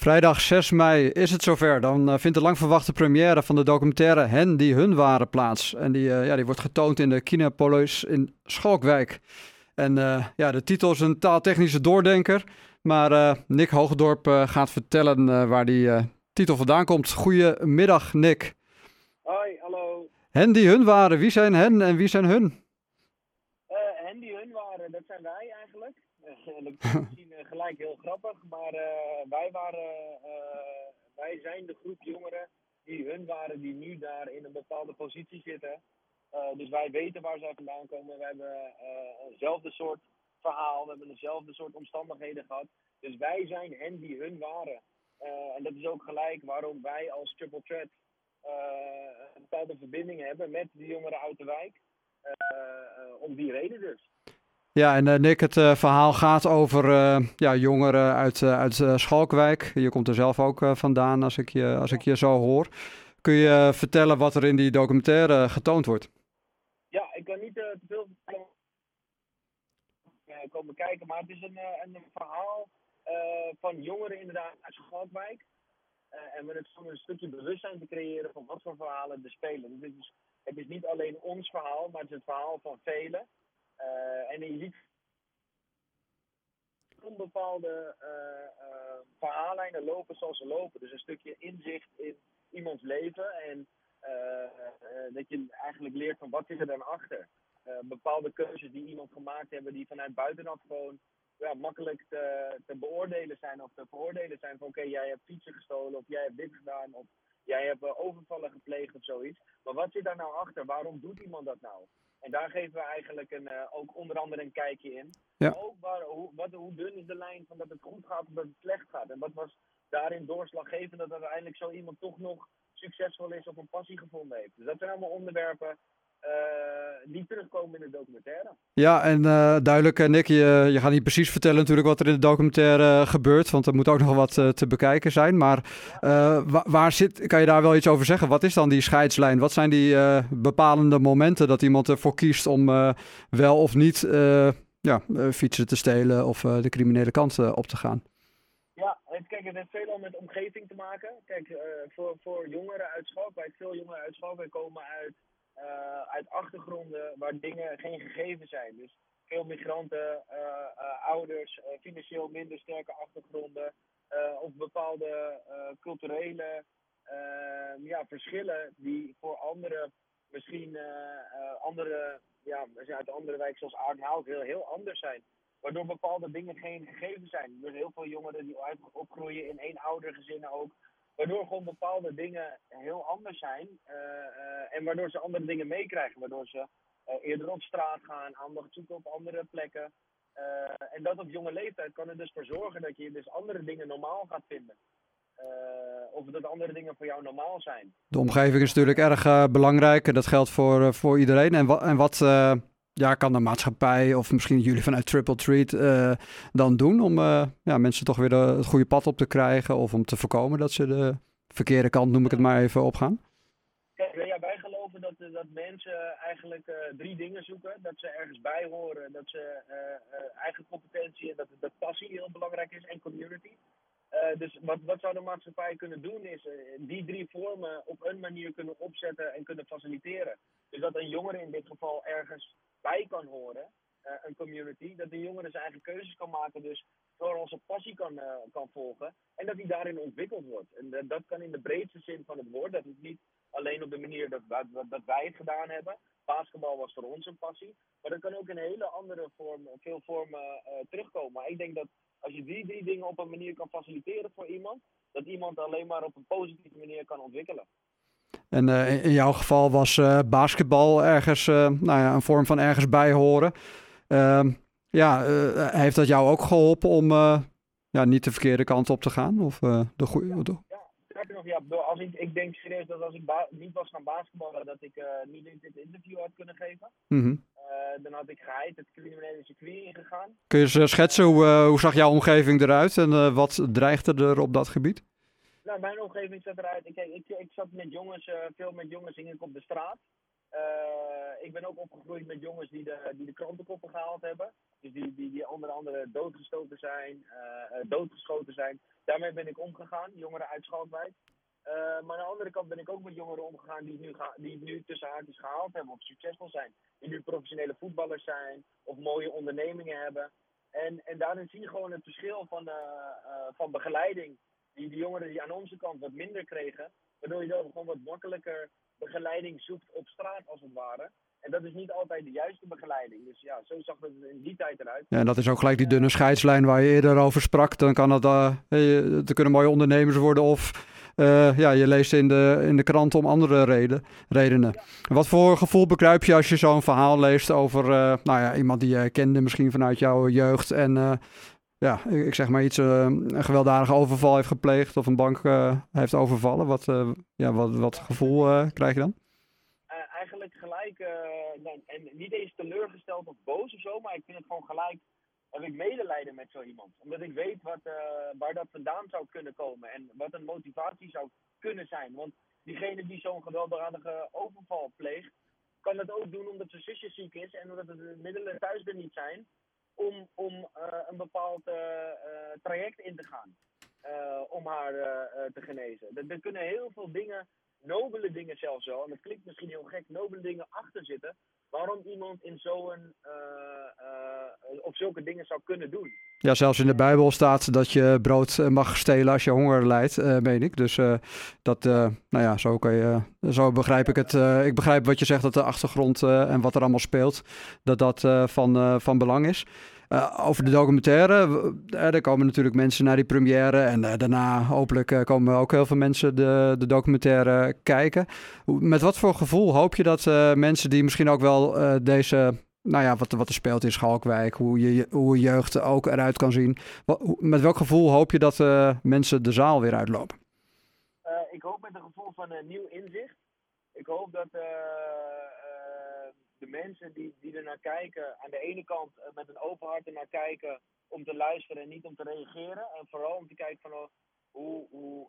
Vrijdag 6 mei is het zover. Dan uh, vindt de lang verwachte première van de documentaire Hen die hun waren plaats. En die, uh, ja, die wordt getoond in de Kinapolis in Schalkwijk. En uh, ja, de titel is een taaltechnische doordenker. Maar Nick Hoogdorp gaat vertellen waar die titel vandaan komt. Goedemiddag, Nick. Hoi, hallo. Hen die hun waren. Wie zijn hen en wie zijn hun? hen die hun waren, dat zijn wij eigenlijk. Is misschien uh, gelijk heel grappig, maar uh, wij, waren, uh, wij zijn de groep jongeren die hun waren, die nu daar in een bepaalde positie zitten. dus wij weten waar zij vandaan komen. We hebben eenzelfde soort verhaal, we hebben dezelfde soort omstandigheden gehad. Dus wij zijn hen die hun waren. en dat is ook gelijk waarom wij als Triple Threat een bepaalde verbinding hebben met die jongeren uit de wijk. om die reden dus. Ja, en uh, Nick, het uh, verhaal gaat over uh, ja, jongeren uit, uit Schalkwijk. Je komt er zelf ook vandaan, als ik, je, als ik je zo hoor. Kun je vertellen wat er in die documentaire getoond wordt? Ja, ik kan niet te veel komen kijken, maar het is een, een verhaal van jongeren inderdaad uit Schalkwijk. en met het om een stukje bewustzijn te creëren van wat voor verhalen er spelen. Dus het, is, het is niet alleen ons verhaal, maar het is het verhaal van velen. Uh, en je ziet onbepaalde uh, uh, verhaallijnen lopen zoals ze lopen. Dus een stukje inzicht in iemands leven. En dat je eigenlijk leert van wat is er dan achter. bepaalde keuzes die iemand gemaakt hebben die vanuit buitenaf gewoon ja, makkelijk te, te beoordelen zijn of te veroordelen zijn. Van oké, jij hebt fietsen gestolen of jij hebt dit gedaan of jij hebt overvallen gepleegd of zoiets. Maar wat zit daar nou achter? Waarom doet iemand dat nou? En daar geven we eigenlijk een, uh, ook onder andere een kijkje in. Ja. Maar ook waar, hoe, wat, hoe dun is de lijn van dat het goed gaat of dat het slecht gaat. En wat was daarin doorslaggevend dat uiteindelijk zo iemand toch nog succesvol is of een passie gevonden heeft. Dus dat zijn allemaal onderwerpen die terugkomen in de documentaire. Ja, en uh, duidelijk, Nick, je, je gaat niet precies vertellen natuurlijk wat er in de documentaire gebeurt, want er moet ook nog wat te bekijken zijn. Maar wa waar zit, kan je daar wel iets over zeggen? Wat is dan die scheidslijn? Wat zijn die bepalende momenten dat iemand ervoor kiest om wel of niet ja, fietsen te stelen of de criminele kant op te gaan? Ja, kijk, het heeft veelal met omgeving te maken. Kijk, voor, voor jongeren uit Schalkwijk, veel jongeren uit Schalkwijk komen uit uit achtergronden waar dingen geen gegeven zijn. Dus veel migranten, uh, uh, ouders, financieel minder sterke achtergronden of bepaalde culturele ja, verschillen die voor anderen misschien andere, ja, uit andere wijken zoals Aardenhout heel, heel anders zijn. Waardoor bepaalde dingen geen gegeven zijn. Er zijn heel veel jongeren die opgroeien in één oudergezinnen ook Waardoor gewoon bepaalde dingen heel anders zijn. Uh, uh, en waardoor ze andere dingen meekrijgen. Waardoor ze uh, eerder op straat gaan, aandacht zoeken op andere plekken. en dat op jonge leeftijd kan er dus voor zorgen dat je dus andere dingen normaal gaat vinden. of dat andere dingen voor jou normaal zijn. De omgeving is natuurlijk erg belangrijk. En dat geldt voor, voor iedereen. En, wa en wat ja, kan de maatschappij of misschien jullie vanuit Triple Treat uh, dan doen om uh, ja, mensen toch weer de, het goede pad op te krijgen of om te voorkomen dat ze de verkeerde kant, noem ik het maar even, opgaan? Kijk, ja, wij geloven dat, dat mensen eigenlijk drie dingen zoeken. Dat ze ergens bij horen, dat ze eigen competentie en dat, dat passie heel belangrijk is en community. dus wat, wat zou de maatschappij kunnen doen is die drie vormen op een manier kunnen opzetten en kunnen faciliteren. Dus dat een jongere in dit geval ergens bij kan horen, uh, een community, dat de jongere zijn eigen keuzes kan maken, dus vooral zijn passie kan, uh, kan volgen en dat die daarin ontwikkeld wordt. En dat kan in de breedste zin van het woord, dat is niet alleen op de manier dat, dat, dat, wij het gedaan hebben. Basketbal was voor ons een passie, maar dat kan ook in hele andere vormen, veel vormen terugkomen. Maar ik denk dat als je die drie dingen op een manier kan faciliteren voor iemand, dat iemand alleen maar op een positieve manier kan ontwikkelen. En uh, in jouw geval was uh, basketbal ergens, uh, nou ja, een vorm van ergens bij horen. Ehm, ja, heeft dat jou ook geholpen om ja, niet de verkeerde kant op te gaan? Of de goede... Ja, ja, nog, ja, als ik, ik denk serieus dat als ik niet was gaan basketballen, dat ik niet in dit interview had kunnen geven. Mm -hmm. dan had ik geheid het criminele circuit ingegaan. Kun je eens schetsen, hoe, hoe zag jouw omgeving eruit en wat dreigde er op dat gebied? Nou, mijn omgeving zat eruit. Ik, ik, ik zat met jongens, uh, veel met jongens hing ik op de straat. ik ben ook opgegroeid met jongens die de, die de krantenkoppen gehaald hebben. Dus die, die, die onder andere doodgestoten zijn, doodgeschoten zijn. Daarmee ben ik omgegaan, jongeren uit Schalkwijk. maar aan de andere kant ben ik ook met jongeren omgegaan die nu, die nu tussen haakjes gehaald hebben of succesvol zijn. Die nu professionele voetballers zijn of mooie ondernemingen hebben. En, en daarin zie je gewoon het verschil van, van begeleiding die, die jongeren die aan onze kant wat minder kregen. Waardoor je dan gewoon wat makkelijker begeleiding zoekt op straat, als het ware. En dat is niet altijd de juiste begeleiding. Dus ja, zo zag het in die tijd eruit. Ja, en dat is ook gelijk die dunne scheidslijn waar je eerder over sprak. Dan kan het, uh, er kunnen mooie ondernemers worden of uh, ja, je leest in de, in de krant om andere reden, redenen. Wat voor gevoel bekruip je als je zo'n verhaal leest over uh, nou ja, iemand die je kende misschien vanuit jouw jeugd en ja, ik zeg maar iets, uh, een gewelddadige overval heeft gepleegd of een bank uh, heeft overvallen. Wat, uh, ja, wat, wat gevoel krijg je dan? eigenlijk gelijk, nou, en niet eens teleurgesteld of boos of zo, maar ik vind het gewoon gelijk, heb ik medelijden met zo iemand. Omdat ik weet wat, waar dat vandaan zou kunnen komen en wat een motivatie zou kunnen zijn. Want diegene die zo'n gewelddadige overval pleegt, kan het ook doen omdat zijn zusje ziek is en omdat de middelen thuis er niet zijn om, om uh, een bepaald uh, traject in te gaan. om haar te genezen. Er, er, kunnen heel veel dingen, nobele dingen zelfs wel, en dat klinkt misschien heel gek, nobele dingen achter zitten. Waarom iemand in zo'n, op zulke dingen zou kunnen doen. Ja, zelfs in de Bijbel staat dat je brood mag stelen als je honger lijdt, uh, meen ik. Dus dat, nou ja, zo, kan je, zo begrijp ik het. ik begrijp wat je zegt, dat de achtergrond en wat er allemaal speelt, dat dat van, van belang is. over de documentaire, er komen natuurlijk mensen naar die première en daarna hopelijk komen ook heel veel mensen de, de documentaire kijken. Met wat voor gevoel hoop je dat mensen die misschien ook wel deze nou ja, wat, wat er speelt in Schalkwijk, hoe je, hoe je jeugd ook eruit kan zien. met welk gevoel hoop je dat uh, mensen de zaal weer uitlopen? Uh, ik hoop met een gevoel van een nieuw inzicht. Ik hoop dat de mensen die, die er naar kijken, aan de ene kant met een open hart er naar kijken om te luisteren en niet om te reageren. En vooral om te kijken van oh, hoe, hoe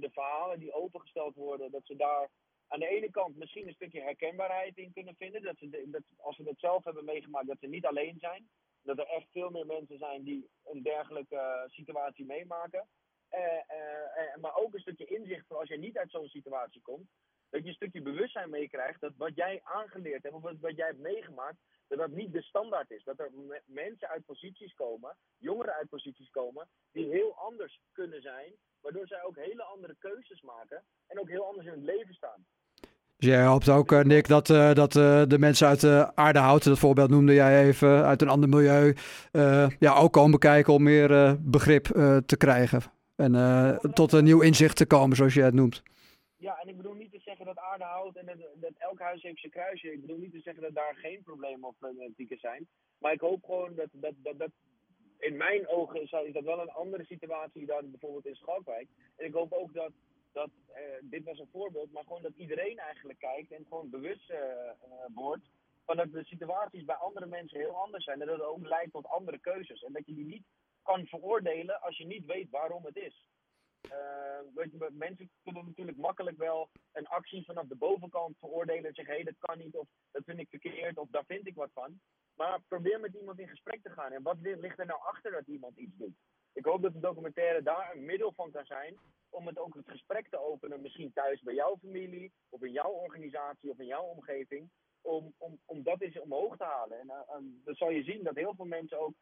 de verhalen die opengesteld worden, dat ze daar aan de ene kant misschien een stukje herkenbaarheid in kunnen vinden. Dat ze, dat, als ze dat zelf hebben meegemaakt, dat ze niet alleen zijn. Dat er echt veel meer mensen zijn die een dergelijke uh, situatie meemaken. Uh, maar ook een stukje inzicht voor als je niet uit zo'n situatie komt. Dat je een stukje bewustzijn meekrijgt dat wat jij aangeleerd hebt of wat, wat jij hebt meegemaakt, dat dat niet de standaard is. Dat er mensen uit posities komen, jongeren uit posities komen, die heel anders kunnen zijn. Waardoor zij ook hele andere keuzes maken en ook heel anders in het leven staan. Dus jij hoopt ook, uh, Nick, dat, uh, dat uh, de mensen uit uh, Aardehout, dat voorbeeld noemde jij even, uit een ander milieu, ja, ook komen kijken om meer begrip te krijgen. En tot een nieuw inzicht te komen, zoals je het noemt. Ja, en ik bedoel niet te zeggen dat Aardehout en dat, elk huis heeft zijn kruisje. Ik bedoel niet te zeggen dat daar geen problemen of problematieken zijn. Maar ik hoop gewoon dat, dat, dat, dat in mijn ogen is dat wel een andere situatie dan bijvoorbeeld in Schalkwijk. En ik hoop ook dat dat, uh, dit was een voorbeeld, maar gewoon dat iedereen eigenlijk kijkt en gewoon bewust uh, wordt van dat de situaties bij andere mensen heel anders zijn en dat het ook leidt tot andere keuzes. En dat je die niet kan veroordelen als je niet weet waarom het is. je, mensen kunnen natuurlijk makkelijk wel een actie vanaf de bovenkant veroordelen en zeggen: hé, dat kan niet, of dat vind ik verkeerd, of daar vind ik wat van. Maar probeer met iemand in gesprek te gaan. En wat ligt er nou achter dat iemand iets doet? Ik hoop dat de documentaire daar een middel van kan zijn om het ook het gesprek te openen, misschien thuis bij jouw familie, of in jouw organisatie of in jouw omgeving, om, om, om dat eens omhoog te halen. En uh, dan zal je zien dat heel veel mensen ook,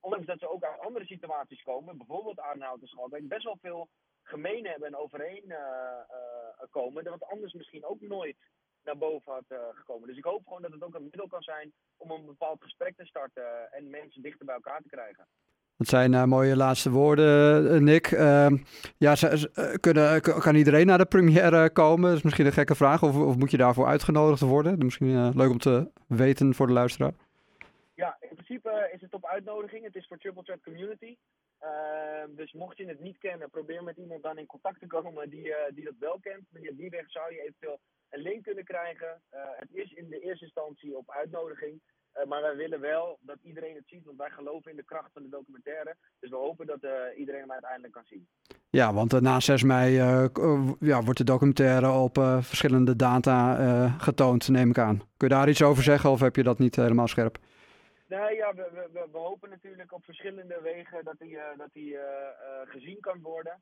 ondanks dat ze ook uit andere situaties komen, bijvoorbeeld Aardenhout best wel veel gemeen hebben en overeen uh, uh, komen, dat wat anders misschien ook nooit naar boven had gekomen. Dus ik hoop gewoon dat het ook een middel kan zijn om een bepaald gesprek te starten en mensen dichter bij elkaar te krijgen. Dat zijn uh, mooie laatste woorden, uh, Nick. Uh, ja, eh, kunnen, kan iedereen naar de première komen? Dat is misschien een gekke vraag. Of, of moet je daarvoor uitgenodigd worden? Misschien leuk om te weten voor de luisteraar. Ja, in principe is het op uitnodiging. Het is voor Triple Threat Community. Ehm, dus mocht je het niet kennen, probeer met iemand dan in contact te komen die, die dat wel kent. Via die weg zou je eventueel een link kunnen krijgen. het is in de eerste instantie op uitnodiging. Maar wij willen wel dat iedereen het ziet, want wij geloven in de kracht van de documentaire. Dus we hopen dat iedereen hem uiteindelijk kan zien. Ja, want na 6 mei ja, wordt de documentaire op verschillende data getoond, neem ik aan. Kun je daar iets over zeggen of heb je dat niet helemaal scherp? Nee, ja, we, we, we, hopen natuurlijk op verschillende wegen dat hij dat die, gezien kan worden.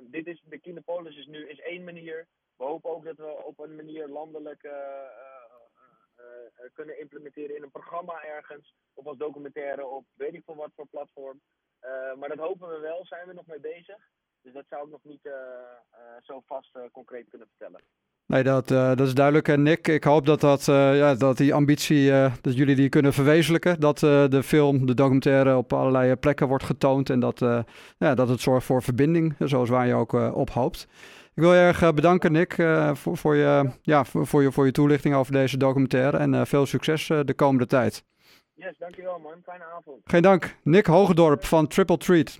dit is, de Kinepolis is nu is één manier. We hopen ook dat we op een manier landelijk eh, kunnen implementeren in een programma ergens. Of als documentaire op weet ik veel wat voor platform. Eh, maar dat hopen we wel, zijn we nog mee bezig. Dus dat zou ik nog niet eh, zo vast concreet kunnen vertellen. Nee, dat, dat is duidelijk. Nick, ik hoop dat, dat, ja, dat die ambitie, dat jullie die kunnen verwezenlijken. Dat de film, de documentaire op allerlei plekken wordt getoond. En dat, ja, dat het zorgt voor verbinding, zoals waar je ook op hoopt. Ik wil je erg eh, bedanken, Nick, eh, voor, voor, je, ja, voor, je, voor je toelichting over deze documentaire. En eh, veel succes de komende tijd. Yes, dankjewel man. Fijne avond. Geen dank. Nick Hoogdorp van Triple Treat.